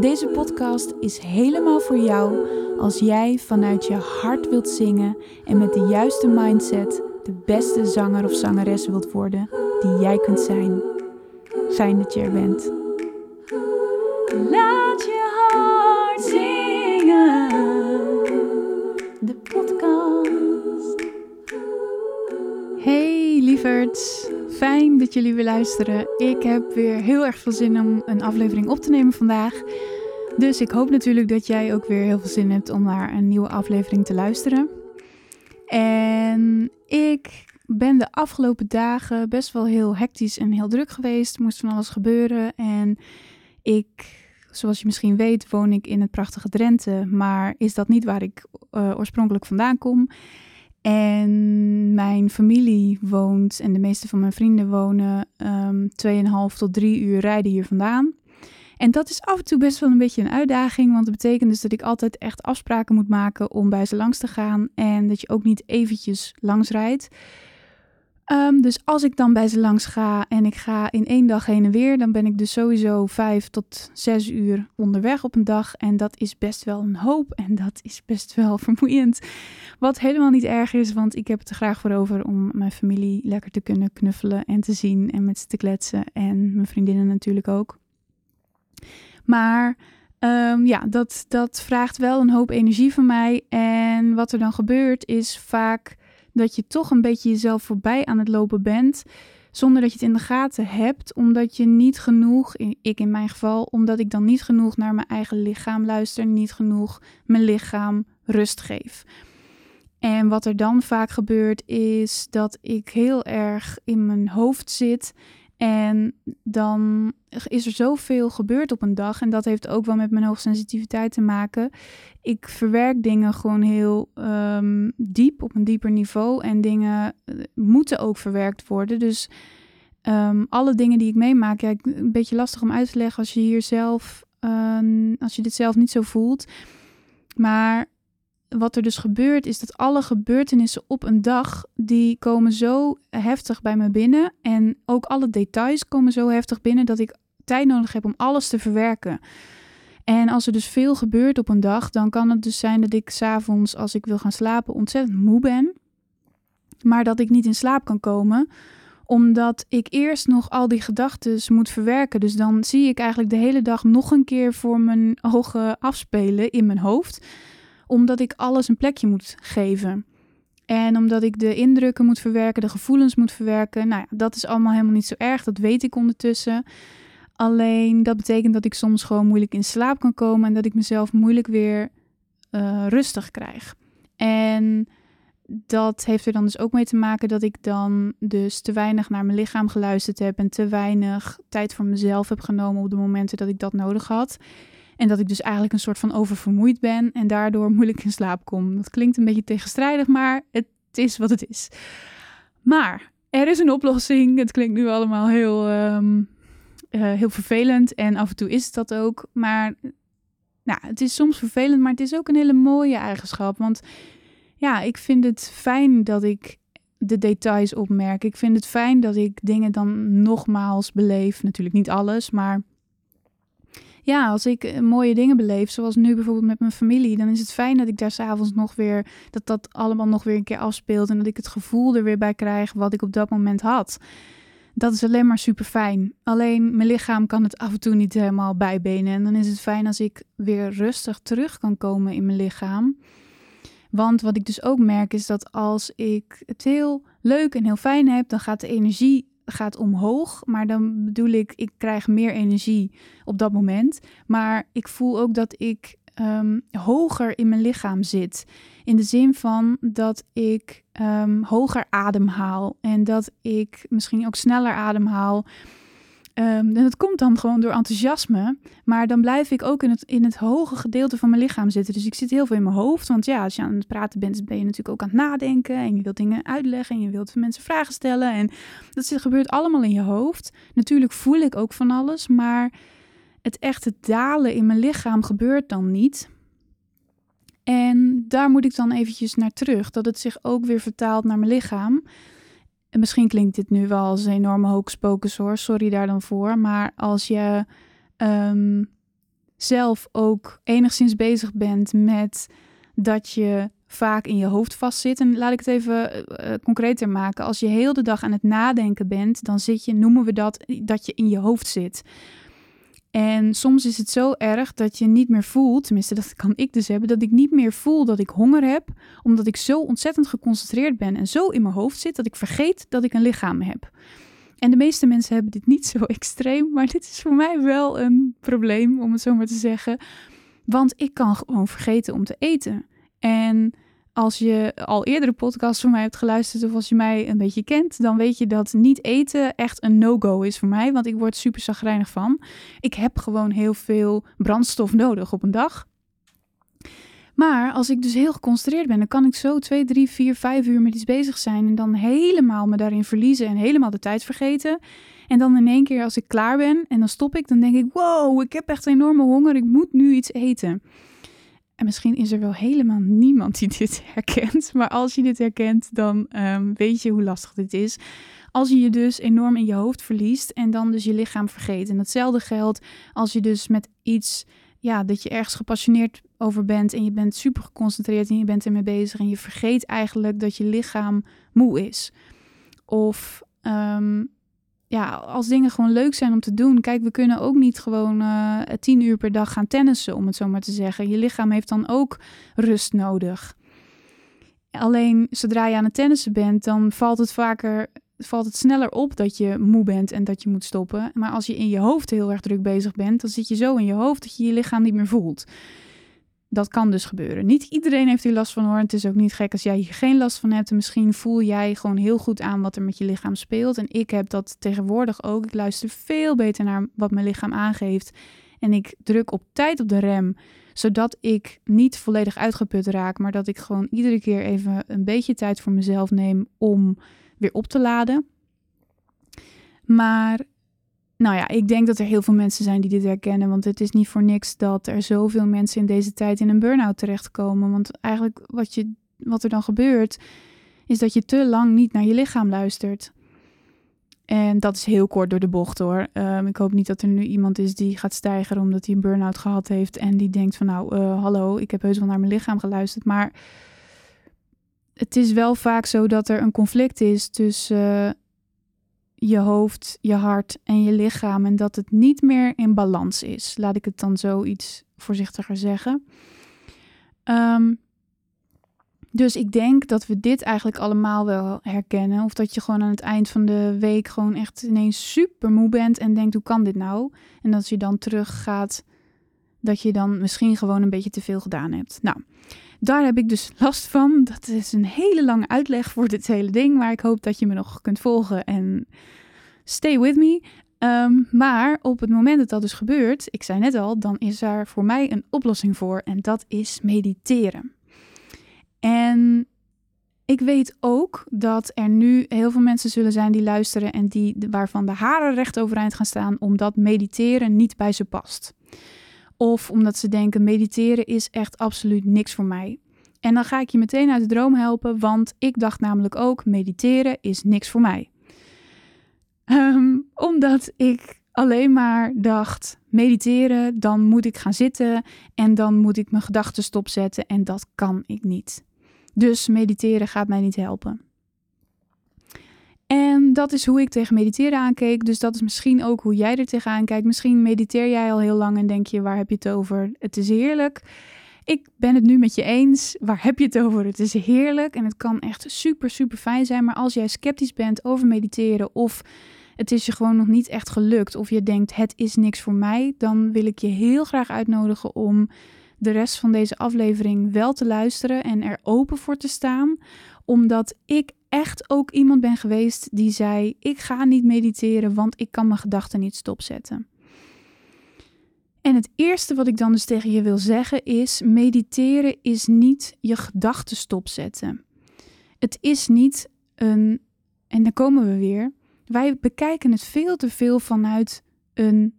Deze podcast is helemaal voor jou als jij vanuit je hart wilt zingen en met de juiste mindset de beste zanger of zangeres wilt worden die jij kunt zijn. Fijn dat je er bent. Laat je hart zingen. De podcast. Hey lieverds, fijn dat jullie weer luisteren. Ik heb weer heel erg veel zin om een aflevering op te nemen vandaag. Dus ik hoop natuurlijk dat jij ook weer heel veel zin hebt om naar een nieuwe aflevering te luisteren. En ik ben de afgelopen dagen best wel heel hectisch en heel druk geweest. Moest van alles gebeuren. En ik, zoals je misschien weet, woon ik in het prachtige Drenthe. Maar is dat niet waar ik uh, oorspronkelijk vandaan kom? En mijn familie woont en de meeste van mijn vrienden wonen um, ehm, 2,5 tot 3 uur rijden hier vandaan. En dat is af en toe best wel een beetje een uitdaging, want dat betekent dus dat ik altijd echt afspraken moet maken om bij ze langs te gaan en dat je ook niet eventjes langs rijdt. Um, dus als ik dan bij ze langs ga en ik ga in één dag heen en weer, dan ben ik dus sowieso vijf tot zes uur onderweg op een dag. En dat is best wel een hoop en dat is best wel vermoeiend. Wat helemaal niet erg is, want ik heb het er graag voor over om mijn familie lekker te kunnen knuffelen en te zien en met ze te kletsen. En mijn vriendinnen natuurlijk ook. Maar um, ja, dat, dat vraagt wel een hoop energie van mij. En wat er dan gebeurt is vaak dat je toch een beetje jezelf voorbij aan het lopen bent. Zonder dat je het in de gaten hebt, omdat je niet genoeg, ik in mijn geval, omdat ik dan niet genoeg naar mijn eigen lichaam luister, niet genoeg mijn lichaam rust geef. En wat er dan vaak gebeurt, is dat ik heel erg in mijn hoofd zit en dan is er zoveel gebeurd op een dag. En dat heeft ook wel met mijn hoogsensitiviteit te maken. Ik verwerk dingen gewoon heel um, diep, op een dieper niveau. En dingen eh, moeten ook verwerkt worden. Dus um, alle dingen die ik meemaak, ja, een beetje lastig om uit te leggen als je hier zelf, uh, als je dit zelf niet zo voelt. Maar wat er dus gebeurt, is dat alle gebeurtenissen op een dag, die komen zo heftig bij me binnen. En ook alle details komen zo heftig binnen dat ik tijd nodig heb om alles te verwerken. En als er dus veel gebeurt op een dag, dan kan het dus zijn dat ik s'avonds, als ik wil gaan slapen, ontzettend moe ben. Maar dat ik niet in slaap kan komen, omdat ik eerst nog al die gedachten moet verwerken. Dus dan zie ik eigenlijk de hele dag nog een keer voor mijn ogen afspelen in mijn hoofd omdat ik alles een plekje moet geven. En omdat ik de indrukken moet verwerken, de gevoelens moet verwerken. Nou ja, dat is allemaal helemaal niet zo erg. Dat weet ik ondertussen. Alleen dat betekent dat ik soms gewoon moeilijk in slaap kan komen en dat ik mezelf moeilijk weer uh, rustig krijg. En dat heeft er dan dus ook mee te maken dat ik dan dus te weinig naar mijn lichaam geluisterd heb en te weinig tijd voor mezelf heb genomen op de momenten dat ik dat nodig had. En dat ik dus eigenlijk een soort van oververmoeid ben en daardoor moeilijk in slaap kom. Dat klinkt een beetje tegenstrijdig, maar het is wat het is. Maar er is een oplossing. Het klinkt nu allemaal heel, um, uh, heel vervelend en af en toe is het dat ook. Maar nou, het is soms vervelend, maar het is ook een hele mooie eigenschap. Want ja, ik vind het fijn dat ik de details opmerk. Ik vind het fijn dat ik dingen dan nogmaals beleef. Natuurlijk niet alles, maar ja, als ik eh, mooie dingen beleef, zoals nu bijvoorbeeld met mijn familie, dan is het fijn dat ik daar s'avonds nog weer, dat dat allemaal nog weer een keer afspeelt en dat ik het gevoel er weer bij krijg wat ik op dat moment had. Dat is alleen maar super fijn. Alleen mijn lichaam kan het af en toe niet helemaal bijbenen. En dan is het fijn als ik weer rustig terug kan komen in mijn lichaam. Want wat ik dus ook merk is dat als ik het heel leuk en heel fijn heb, dan gaat de energie gaat omhoog. Maar dan bedoel ik, ik krijg meer energie op dat moment. Maar ik voel ook dat ik um, hoger in mijn lichaam zit. In de zin van dat ik um, hoger ademhaal. En dat ik misschien ook sneller ademhaal. Um, en dat komt dan gewoon door enthousiasme. Maar dan blijf ik ook in het, in het hoge gedeelte van mijn lichaam zitten. Dus ik zit heel veel in mijn hoofd. Want ja, als je aan het praten bent, ben je natuurlijk ook aan het nadenken. En je wilt dingen uitleggen. En je wilt mensen vragen stellen. En dat gebeurt allemaal in je hoofd. Natuurlijk voel ik ook van alles. Maar het echte dalen in mijn lichaam gebeurt dan niet. En daar moet ik dan eventjes naar terug. Dat het zich ook weer vertaalt naar mijn lichaam. En misschien klinkt dit nu wel als een enorme hocus hoor, sorry daar dan voor. Maar als je um, zelf ook enigszins bezig bent met dat je vaak in je hoofd vastzit. En laat ik het even uh, concreter maken. Als je heel de dag aan het nadenken bent, dan zit je, noemen we dat, dat je in je hoofd zit. En soms is het zo erg dat je niet meer voelt, tenminste dat kan ik dus hebben, dat ik niet meer voel dat ik honger heb, omdat ik zo ontzettend geconcentreerd ben en zo in mijn hoofd zit dat ik vergeet dat ik een lichaam heb. En de meeste mensen hebben dit niet zo extreem, maar dit is voor mij wel een probleem, om het zo maar te zeggen. Want ik kan gewoon vergeten om te eten. En als je al eerdere podcasts van mij hebt geluisterd of als je mij een beetje kent, dan weet je dat niet eten echt een no-go is voor mij, want ik word super zagrijnig van. Ik heb gewoon heel veel brandstof nodig op een dag. Maar als ik dus heel geconcentreerd ben, dan kan ik zo 2, 3, 4, 5 uur met iets bezig zijn en dan helemaal me daarin verliezen en helemaal de tijd vergeten. En dan in één keer als ik klaar ben en dan stop ik, dan denk ik, wow, ik heb echt enorme honger, ik moet nu iets eten. En misschien is er wel helemaal niemand die dit herkent. Maar als je dit herkent, dan um, weet je hoe lastig dit is. Als je je dus enorm in je hoofd verliest en dan dus je lichaam vergeet. En hetzelfde geldt als je dus met iets, ja, dat je ergens gepassioneerd over bent. En je bent super geconcentreerd en je bent ermee bezig. En je vergeet eigenlijk dat je lichaam moe is. Of um, ja, als dingen gewoon leuk zijn om te doen. Kijk, we kunnen ook niet gewoon uh, tien uur per dag gaan tennissen, om het zo maar te zeggen. Je lichaam heeft dan ook rust nodig. Alleen zodra je aan het tennissen bent, dan valt het vaker, valt het sneller op dat je moe bent en dat je moet stoppen. Maar als je in je hoofd heel erg druk bezig bent, dan zit je zo in je hoofd dat je je lichaam niet meer voelt dat kan dus gebeuren. Niet iedereen heeft hier last van hoor. Het is ook niet gek als jij hier geen last van hebt. En misschien voel jij gewoon heel goed aan wat er met je lichaam speelt. En ik heb dat tegenwoordig ook. Ik luister veel beter naar wat mijn lichaam aangeeft. En ik druk op tijd op de rem, zodat ik niet volledig uitgeput raak, maar dat ik gewoon iedere keer even een beetje tijd voor mezelf neem om weer op te laden. Maar nou ja, ik denk dat er heel veel mensen zijn die dit herkennen. Want het is niet voor niks dat er zoveel mensen in deze tijd in een burn-out terechtkomen. Want eigenlijk wat, je, wat er dan gebeurt, is dat je te lang niet naar je lichaam luistert. En dat is heel kort door de bocht hoor. Um, ik hoop niet dat er nu iemand is die gaat stijgen omdat hij een burn-out gehad heeft. En die denkt van nou, uh, hallo, ik heb heus wel naar mijn lichaam geluisterd. Maar het is wel vaak zo dat er een conflict is tussen je hoofd, je hart en je lichaam en dat het niet meer in balans is. Laat ik het dan zoiets voorzichtiger zeggen. Um, dus ik denk dat we dit eigenlijk allemaal wel herkennen. Of dat je gewoon aan het eind van de week gewoon echt ineens super moe bent en denkt: hoe kan dit nou? En dat je dan terug gaat, dat je dan misschien gewoon een beetje te veel gedaan hebt. Nou, daar heb ik dus last van. Dat is een hele lange uitleg voor dit hele ding. Maar ik hoop dat je me nog kunt volgen en stay with me. Ehm, maar op het moment dat dat dus gebeurt, ik zei net al, dan is er voor mij een oplossing voor. En dat is mediteren. En ik weet ook dat er nu heel veel mensen zullen zijn die luisteren en die, waarvan de haren recht overeind gaan staan, omdat mediteren niet bij ze past. Of omdat ze denken: mediteren is echt absoluut niks voor mij. En dan ga ik je meteen uit de droom helpen, want ik dacht namelijk ook: mediteren is niks voor mij. Ehm, omdat ik alleen maar dacht: mediteren, dan moet ik gaan zitten en dan moet ik mijn gedachten stopzetten en dat kan ik niet. Dus mediteren gaat mij niet helpen. En dat is hoe ik tegen mediteren aankeek. Dus dat is misschien ook hoe jij er tegenaan kijkt. Misschien mediteer jij al heel lang en denk je: waar heb je het over? Het is heerlijk. Ik ben het nu met je eens. Waar heb je het over? Het is heerlijk en het kan echt super, super fijn zijn. Maar als jij sceptisch bent over mediteren of het is je gewoon nog niet echt gelukt of je denkt het is niks voor mij, dan wil ik je heel graag uitnodigen om de rest van deze aflevering wel te luisteren en er open voor te staan, omdat ik echt ook iemand ben geweest die zei: Ik ga niet mediteren, want ik kan mijn gedachten niet stopzetten. En het eerste wat ik dan dus tegen je wil zeggen is: mediteren is niet je gedachten stopzetten. Het is niet een, en dan komen we weer, wij bekijken het veel te veel vanuit een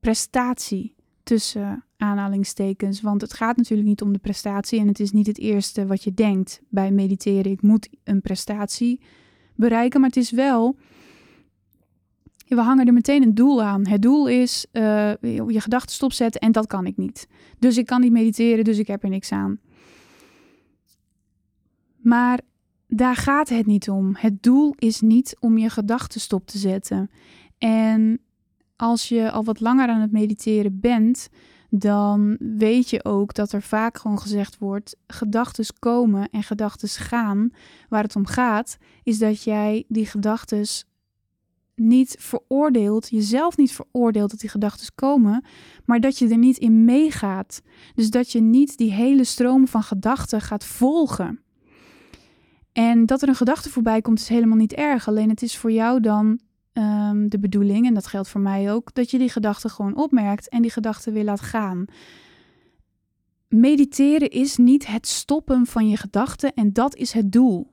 prestatie tussen aanhalingstekens. Want het gaat natuurlijk niet om de prestatie en het is niet het eerste wat je denkt bij mediteren. Ik moet een prestatie bereiken, maar het is wel. We hangen er meteen een doel aan. Het doel is uh, je gedachten stopzetten en dat kan ik niet. Dus ik kan niet mediteren, dus ik heb er niks aan. Maar daar gaat het niet om. Het doel is niet om je gedachten stop te zetten. En als je al wat langer aan het mediteren bent, dan weet je ook dat er vaak gewoon gezegd wordt: gedachten komen en gedachten gaan. Waar het om gaat, is dat jij die gedachten niet veroordeelt, jezelf niet veroordeelt dat die gedachten komen, maar dat je er niet in meegaat. Dus dat je niet die hele stroom van gedachten gaat volgen. En dat er een gedachte voorbij komt is helemaal niet erg. Alleen het is voor jou dan um, de bedoeling, en dat geldt voor mij ook, dat je die gedachte gewoon opmerkt en die gedachte weer laat gaan. Mediteren is niet het stoppen van je gedachten en dat is het doel.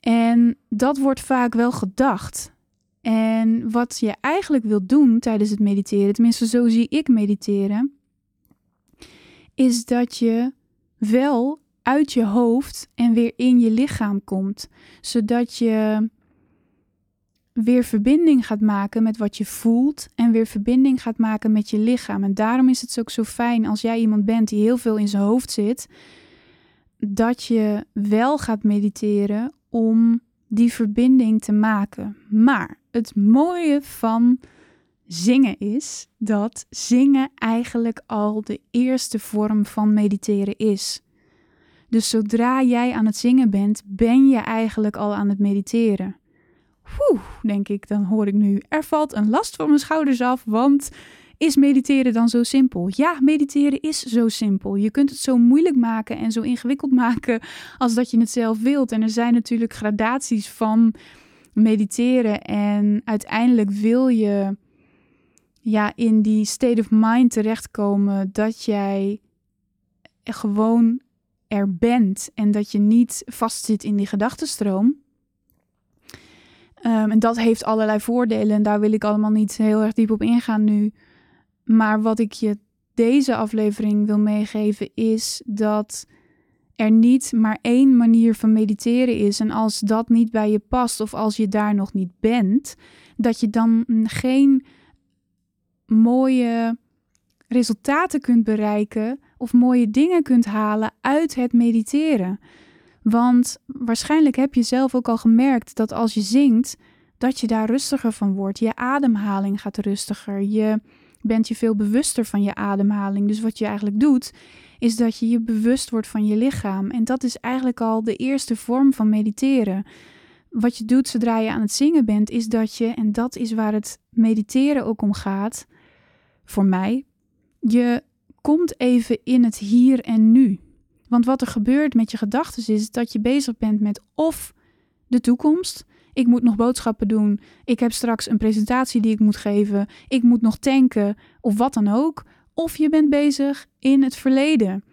En dat wordt vaak wel gedacht. En wat je eigenlijk wilt doen tijdens het mediteren, tenminste zo zie ik mediteren, is dat je wel uit je hoofd en weer in je lichaam komt, zodat je weer verbinding gaat maken met wat je voelt en weer verbinding gaat maken met je lichaam. En daarom is het ook zo fijn als jij iemand bent die heel veel in zijn hoofd zit, dat je wel gaat mediteren om die verbinding te maken. Maar het mooie van zingen is dat zingen eigenlijk al de eerste vorm van mediteren is. Dus zodra jij aan het zingen bent, ben je eigenlijk al aan het mediteren. Oeh, denk ik, dan hoor ik nu. Er valt een last van mijn schouders af, want is mediteren dan zo simpel? Ja, mediteren is zo simpel. Je kunt het zo moeilijk maken en zo ingewikkeld maken als dat je het zelf wilt. En er zijn natuurlijk gradaties van mediteren. En uiteindelijk wil je ja, in die state of mind terechtkomen dat jij gewoon er bent en dat je niet vastzit in die gedachtenstroom. Um, en dat heeft allerlei voordelen en daar wil ik allemaal niet heel erg diep op ingaan nu. Maar wat ik je deze aflevering wil meegeven is dat er niet maar één manier van mediteren is. En als dat niet bij je past of als je daar nog niet bent, dat je dan geen mooie resultaten kunt bereiken of mooie dingen kunt halen uit het mediteren. Want waarschijnlijk heb je zelf ook al gemerkt dat als je zingt, dat je daar rustiger van wordt. Je ademhaling gaat rustiger. Je bent je veel bewuster van je ademhaling. Dus wat je eigenlijk doet, is dat je je bewust wordt van je lichaam. En dat is eigenlijk al de eerste vorm van mediteren. Wat je doet zodra je aan het zingen bent, is dat je, en dat is waar het mediteren ook om gaat, voor mij, je komt even in het hier en nu. Want wat er gebeurt met je gedachten is dat je bezig bent met of de toekomst. Ik moet nog boodschappen doen. Ik heb straks een presentatie die ik moet geven. Ik moet nog tanken of wat dan ook. Of je bent bezig in het verleden.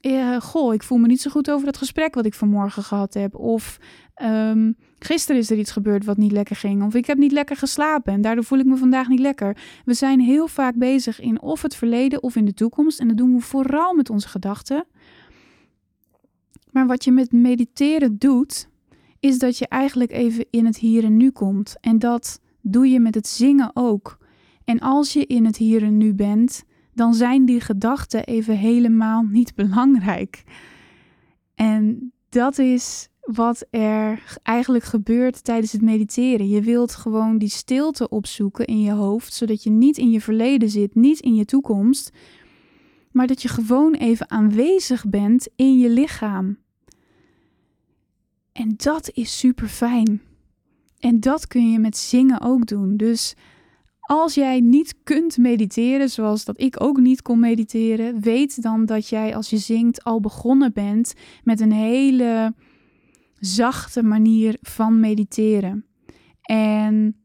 Uh, goh, ik voel me niet zo goed over het gesprek wat ik vanmorgen gehad heb. Of um, gisteren is er iets gebeurd wat niet lekker ging. Of ik heb niet lekker geslapen en daardoor voel ik me vandaag niet lekker. We zijn heel vaak bezig in of het verleden of in de toekomst. En dat doen we vooral met onze gedachten. Maar wat je met mediteren doet, is dat je eigenlijk even in het hier en nu komt. En dat doe je met het zingen ook. En als je in het hier en nu bent, dan zijn die gedachten even helemaal niet belangrijk. En dat is wat er eigenlijk gebeurt tijdens het mediteren. Je wilt gewoon die stilte opzoeken in je hoofd, zodat je niet in je verleden zit, niet in je toekomst, maar dat je gewoon even aanwezig bent in je lichaam. En dat is super fijn. En dat kun je met zingen ook doen. Dus Als jij niet kunt mediteren, zoals dat ik ook niet kon mediteren, weet dan dat jij als je zingt al begonnen bent met een hele zachte manier van mediteren. En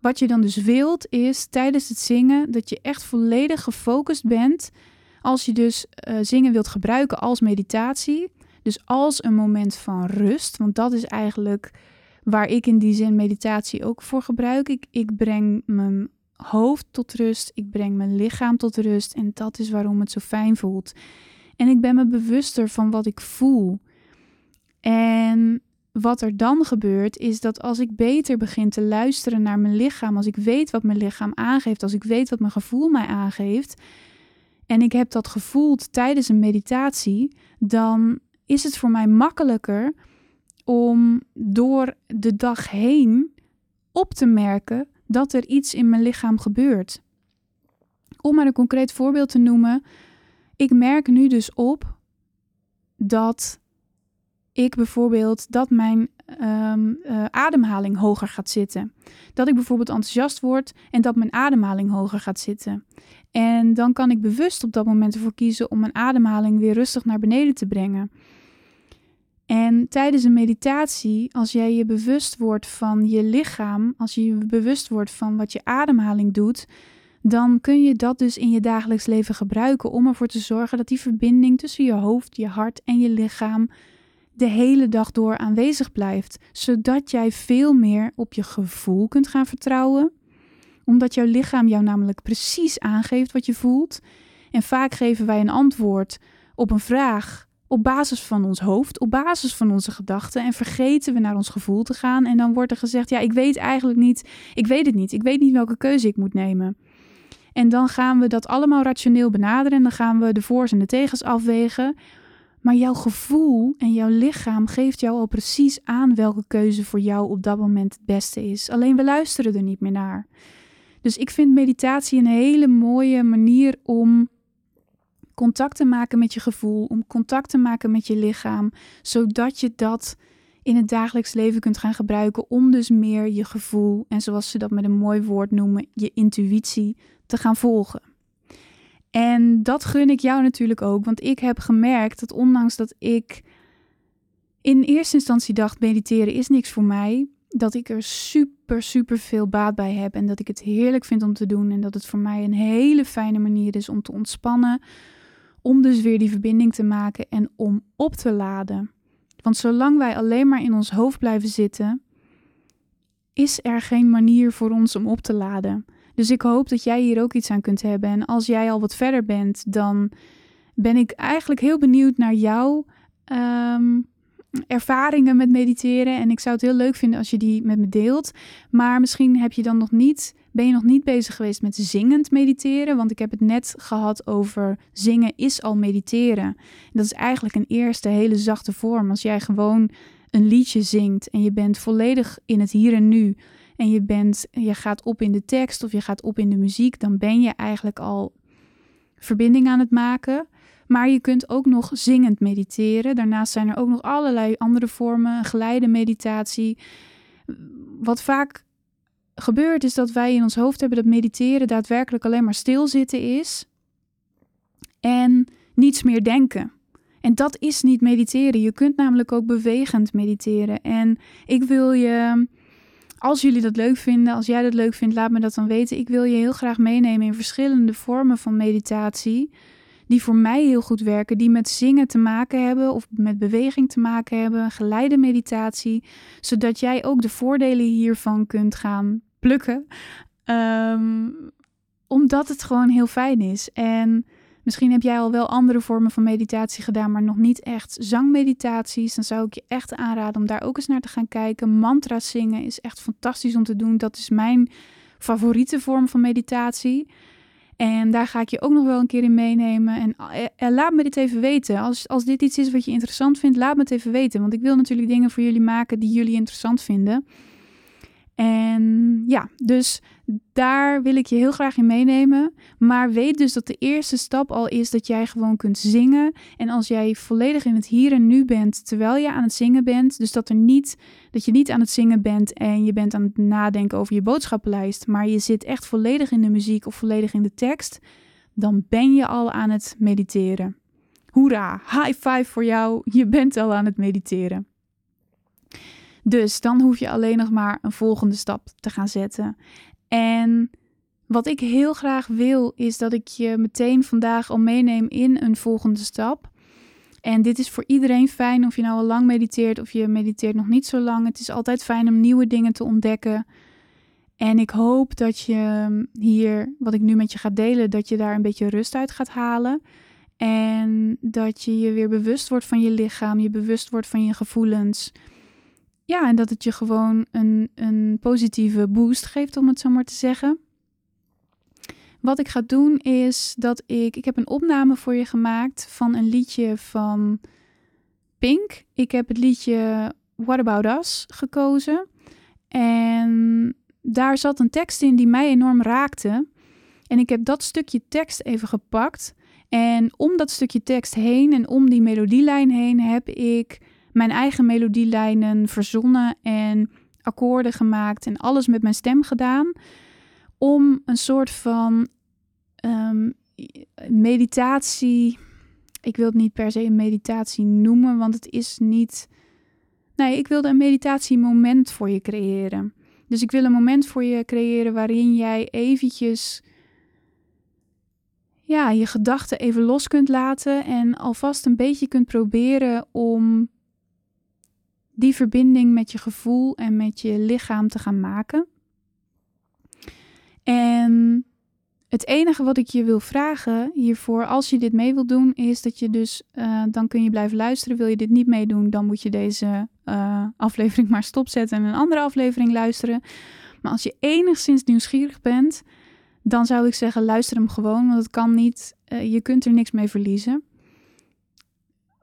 wat je dan dus wilt is tijdens het zingen dat je echt volledig gefocust bent. Als je dus uh, zingen wilt gebruiken als meditatie, dus als een moment van rust, want dat is eigenlijk waar ik in die zin meditatie ook voor gebruik. Ik, ik breng mijn hoofd tot rust, ik breng mijn lichaam tot rust en dat is waarom het zo fijn voelt. En ik ben me bewuster van wat ik voel. En wat er dan gebeurt, is dat als ik beter begin te luisteren naar mijn lichaam, als ik weet wat mijn lichaam aangeeft, als ik weet wat mijn gevoel mij aangeeft, en ik heb dat gevoeld tijdens een meditatie, dan is het voor mij makkelijker om door de dag heen op te merken dat er iets in mijn lichaam gebeurt. Om maar een concreet voorbeeld te noemen, ik merk nu dus op dat ik bijvoorbeeld dat mijn ehm, eh, ademhaling hoger gaat zitten. Dat ik bijvoorbeeld enthousiast word en dat mijn ademhaling hoger gaat zitten. En dan kan ik bewust op dat moment ervoor kiezen om mijn ademhaling weer rustig naar beneden te brengen. En tijdens een meditatie, als jij je bewust wordt van je lichaam, als je je bewust wordt van wat je ademhaling doet, dan kun je dat dus in je dagelijks leven gebruiken om ervoor te zorgen dat die verbinding tussen je hoofd, je hart en je lichaam de hele dag door aanwezig blijft, zodat jij veel meer op je gevoel kunt gaan vertrouwen, omdat jouw lichaam jou namelijk precies aangeeft wat je voelt. En vaak geven wij een antwoord op een vraag op basis van ons hoofd, op basis van onze gedachten en vergeten we naar ons gevoel te gaan en dan wordt er gezegd: "Ja, ik weet eigenlijk niet, ik weet het niet. Ik weet niet welke keuze ik moet nemen." En dan gaan we dat allemaal rationeel benaderen en dan gaan we de voor's en de tegens afwegen. Maar jouw gevoel en jouw lichaam geeft jou al precies aan welke keuze voor jou op dat moment het beste is. Alleen we luisteren er niet meer naar. Dus ik vind meditatie een hele mooie manier om contact te maken met je gevoel, om contact te maken met je lichaam, zodat je dat in het dagelijks leven kunt gaan gebruiken om dus meer je gevoel en zoals ze dat met een mooi woord noemen, je intuïtie te gaan volgen. En dat gun ik jou natuurlijk ook, want ik heb gemerkt dat ondanks dat ik in eerste instantie dacht mediteren is niks voor mij, dat ik er super, super veel baat bij heb en dat ik het heerlijk vind om te doen en dat het voor mij een hele fijne manier is om te ontspannen, om dus weer die verbinding te maken en om op te laden. Want zolang wij alleen maar in ons hoofd blijven zitten, is er geen manier voor ons om op te laden. Dus ik hoop dat jij hier ook iets aan kunt hebben. En als jij al wat verder bent, dan ben ik eigenlijk heel benieuwd naar jouw ehm, ervaringen met mediteren. En ik zou het heel leuk vinden als je die met me deelt. Maar misschien heb je dan nog niet ben je nog niet bezig geweest met zingend mediteren? Want ik heb het net gehad over zingen is al mediteren. dat is eigenlijk een eerste hele zachte vorm. Als jij gewoon een liedje zingt en je bent volledig in het hier en nu en je, bent, je gaat op in de tekst of je gaat op in de muziek, dan ben je eigenlijk al verbinding aan het maken. Maar je kunt ook nog zingend mediteren. Daarnaast zijn er ook nog allerlei andere vormen, geleide meditatie. Wat vaak gebeurt is dat wij in ons hoofd hebben dat mediteren daadwerkelijk alleen maar stilzitten is en niets meer denken. En dat is niet mediteren. Je kunt namelijk ook bewegend mediteren. En ik wil je, als jullie dat leuk vinden, als jij dat leuk vindt, laat me dat dan weten. Ik wil je heel graag meenemen in verschillende vormen van meditatie. Die voor mij heel goed werken, die met zingen te maken hebben of met beweging te maken hebben, geleide meditatie, zodat jij ook de voordelen hiervan kunt gaan plukken. Ehm, omdat het gewoon heel fijn is. En misschien heb jij al wel andere vormen van meditatie gedaan, maar nog niet echt zangmeditaties. Dan zou ik je echt aanraden om daar ook eens naar te gaan kijken. Mantra's zingen is echt fantastisch om te doen. Dat is mijn favoriete vorm van meditatie. En daar ga ik je ook nog wel een keer in meenemen. En, en eh, laat me dit even weten. Als, als dit iets is wat je interessant vindt, laat me het even weten. Want ik wil natuurlijk dingen voor jullie maken die jullie interessant vinden. En ja, dus daar wil ik je heel graag in meenemen. Maar weet dus dat de eerste stap al is dat jij gewoon kunt zingen. En als jij volledig in het hier en nu bent terwijl je aan het zingen bent. Dus dat, er niet, dat je niet aan het zingen bent en je bent aan het nadenken over je boodschappenlijst. Maar je zit echt volledig in de muziek of volledig in de tekst. Dan ben je al aan het mediteren. Hoera, high five voor jou. Je bent al aan het mediteren. Dus dan hoef je alleen nog maar een volgende stap te gaan zetten. En wat ik heel graag wil, is dat ik je meteen vandaag al meeneem in een volgende stap. En dit is voor iedereen fijn, of je nou al lang mediteert of je mediteert nog niet zo lang. Het is altijd fijn om nieuwe dingen te ontdekken. En ik hoop dat je hier, wat ik nu met je ga delen, dat je daar een beetje rust uit gaat halen. En dat je je weer bewust wordt van je lichaam, je bewust wordt van je gevoelens. Ja, en dat het je gewoon een, een positieve boost geeft, om het zo maar te zeggen. Wat ik ga doen is dat ik. Ik heb een opname voor je gemaakt van een liedje van Pink. Ik heb het liedje What About Us gekozen. En daar zat een tekst in die mij enorm raakte. En ik heb dat stukje tekst even gepakt. En om dat stukje tekst heen en om die melodielijn heen heb ik mijn eigen melodielijnen verzonnen en akkoorden gemaakt en alles met mijn stem gedaan. Om een soort van um, meditatie. Ik wil het niet per se een meditatie noemen, want het is niet. Nee, ik wilde een meditatiemoment voor je creëren. Dus ik wil een moment voor je creëren waarin jij eventjes ja, je gedachten even los kunt laten en alvast een beetje kunt proberen om die verbinding met je gevoel en met je lichaam te gaan maken. En het enige wat ik je wil vragen hiervoor, als je dit mee wilt doen, is dat je dus, uh, dan kun je blijven luisteren. Wil je dit niet meedoen, dan moet je deze uh, aflevering maar stopzetten en een andere aflevering luisteren. Maar als je enigszins nieuwsgierig bent, dan zou ik zeggen, luister hem gewoon, want het kan niet, uh, je kunt er niks mee verliezen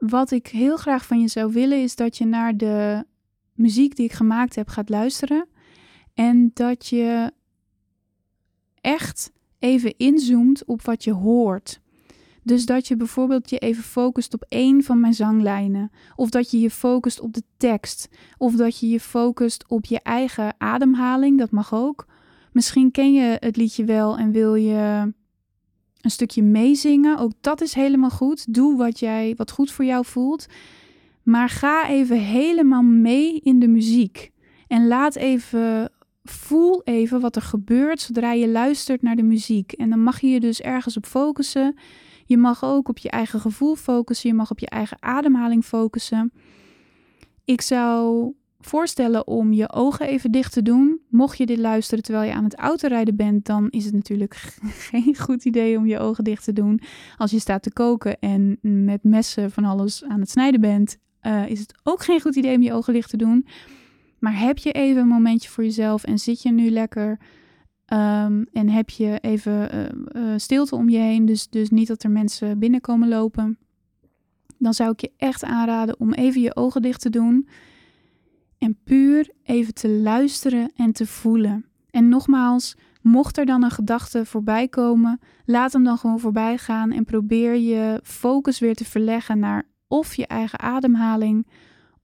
wat ik heel graag van je zou willen is dat je naar de muziek die ik gemaakt heb gaat luisteren. En dat je echt even inzoomt op wat je hoort. Dus dat je bijvoorbeeld je even focust op één van mijn zanglijnen. Of dat je je focust op de tekst. Of dat je je focust op je eigen ademhaling. Dat mag ook. Misschien ken je het liedje wel en wil je een stukje meezingen. Ook dat is helemaal goed. Doe wat jij wat goed voor jou voelt. Maar ga even helemaal mee in de muziek. En laat even voel even wat er gebeurt zodra je luistert naar de muziek. En dan mag je je dus ergens op focussen. Je mag ook op je eigen gevoel focussen. Je mag op je eigen ademhaling focussen. Ik zou voorstellen om je ogen even dicht te doen. Mocht je dit luisteren terwijl je aan het autorijden bent, dan is het natuurlijk geen goed idee om je ogen dicht te doen. Als je staat te koken en met messen van alles aan het snijden bent, uh, is het ook geen goed idee om je ogen dicht te doen. Maar heb je even een momentje voor jezelf en zit je nu lekker um, en heb je even uh, uh, stilte om je heen, dus, dus niet dat er mensen binnenkomen lopen. Dan zou ik je echt aanraden om even je ogen dicht te doen en puur even te luisteren en te voelen. En nogmaals, mocht er dan een gedachte voorbij komen, laat hem dan gewoon voorbij gaan en probeer je focus weer te verleggen naar of je eigen ademhaling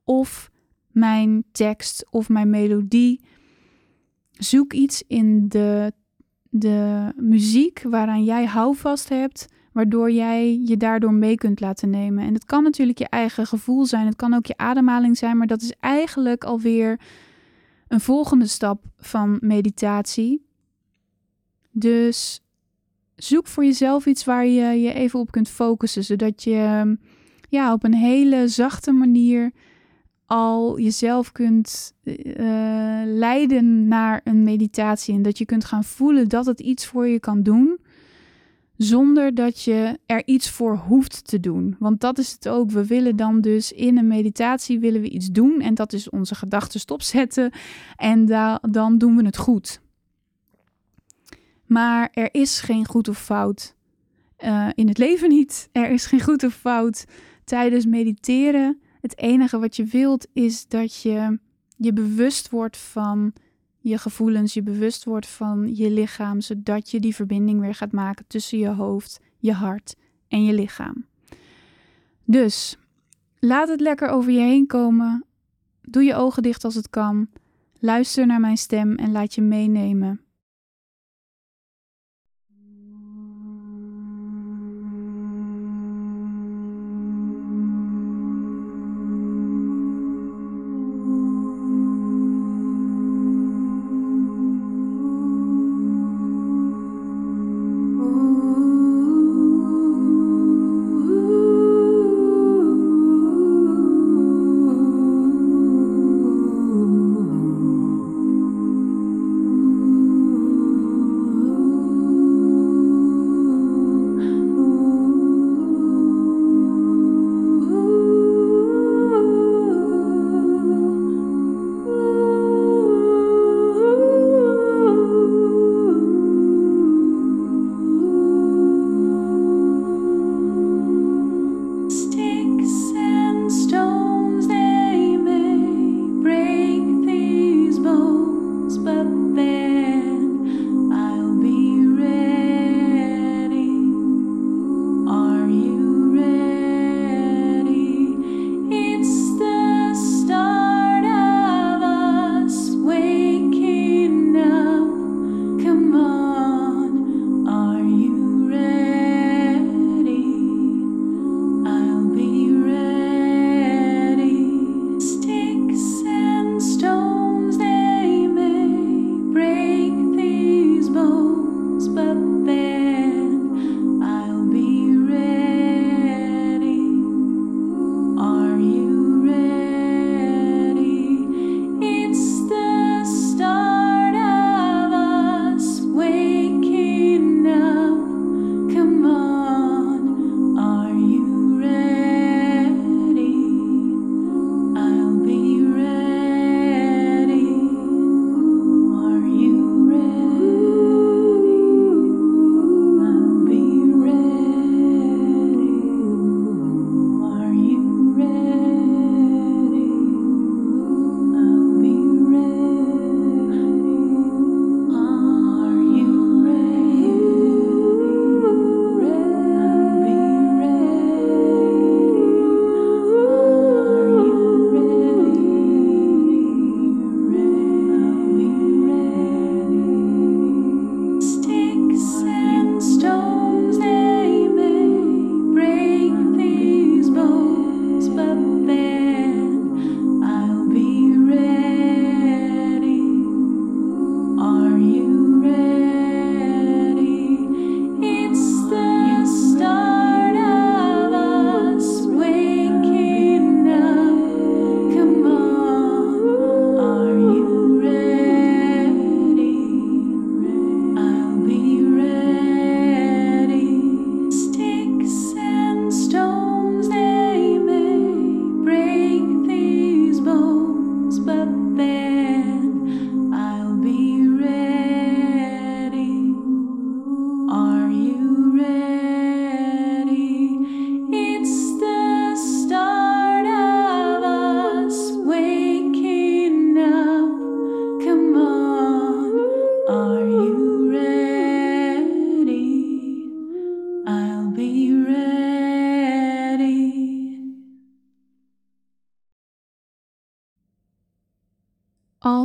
of mijn tekst of mijn melodie. Zoek iets in de, de muziek waaraan jij houvast hebt waardoor jij je daardoor mee kunt laten nemen. En het kan natuurlijk je eigen gevoel zijn, het kan ook je ademhaling zijn, maar dat is eigenlijk alweer een volgende stap van meditatie. Dus zoek voor jezelf iets waar je je even op kunt focussen, zodat je ja, op een hele zachte manier al jezelf kunt uh, leiden naar een meditatie en dat je kunt gaan voelen dat het iets voor je kan doen zonder dat je er iets voor hoeft te doen. Want dat is het ook. We willen dan dus in een meditatie willen we iets doen en dat is onze gedachten stopzetten en da dan doen we het goed. Maar er is geen goed of fout uh, in het leven niet. Er is geen goed of fout tijdens mediteren. Het enige wat je wilt is dat je je bewust wordt van je gevoelens, je bewust wordt van je lichaam, zodat je die verbinding weer gaat maken tussen je hoofd, je hart en je lichaam. Dus laat het lekker over je heen komen. Doe je ogen dicht als het kan. Luister naar mijn stem en laat je meenemen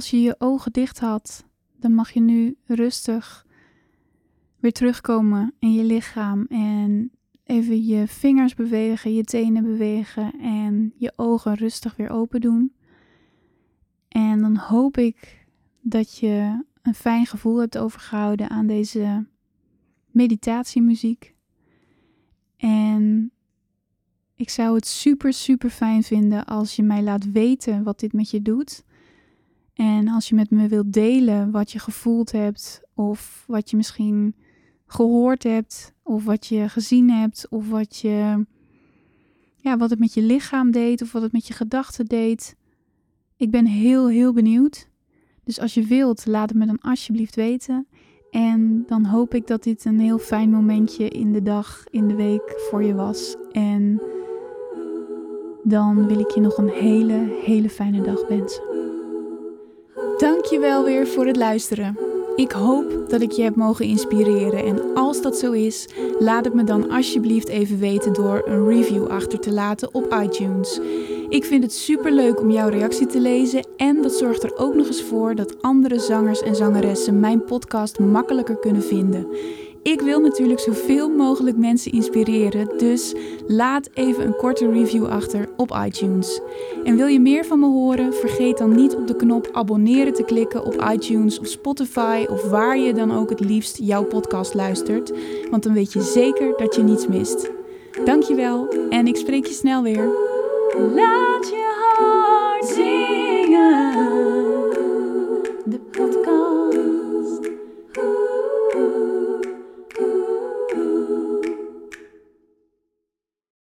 Als je je ogen dicht had, dan mag je nu rustig weer terugkomen in je lichaam en even je vingers bewegen, je tenen bewegen en je ogen rustig weer open doen. En dan hoop ik dat je een fijn gevoel hebt overgehouden aan deze meditatiemuziek. En ik zou het super, super fijn vinden als je mij laat weten wat dit met je doet. En als je met me wilt delen wat je gevoeld hebt, of wat je misschien gehoord hebt, of wat je gezien hebt, of wat, je, ja, wat het met je lichaam deed, of wat het met je gedachten deed. Ik ben heel, heel benieuwd. Dus als je wilt, laat het me dan alsjeblieft weten. En dan hoop ik dat dit een heel fijn momentje in de dag, in de week voor je was. En dan wil ik je nog een hele, hele fijne dag wensen. Dankjewel weer voor het luisteren. Ik hoop dat ik je heb mogen inspireren en als dat zo is, laat het me dan alsjeblieft even weten door een review achter te laten op iTunes. Ik vind het super leuk om jouw reactie te lezen en dat zorgt er ook nog eens voor dat andere zangers en zangeressen mijn podcast makkelijker kunnen vinden. Ik wil natuurlijk zoveel mogelijk mensen inspireren, dus laat even een korte review achter op iTunes. En wil je meer van me horen? Vergeet dan niet op de knop abonneren te klikken op iTunes of Spotify of waar je dan ook het liefst jouw podcast luistert, want dan weet je zeker dat je niets mist. Dankjewel en ik spreek je snel weer. Laat je hart zingen. De podcast.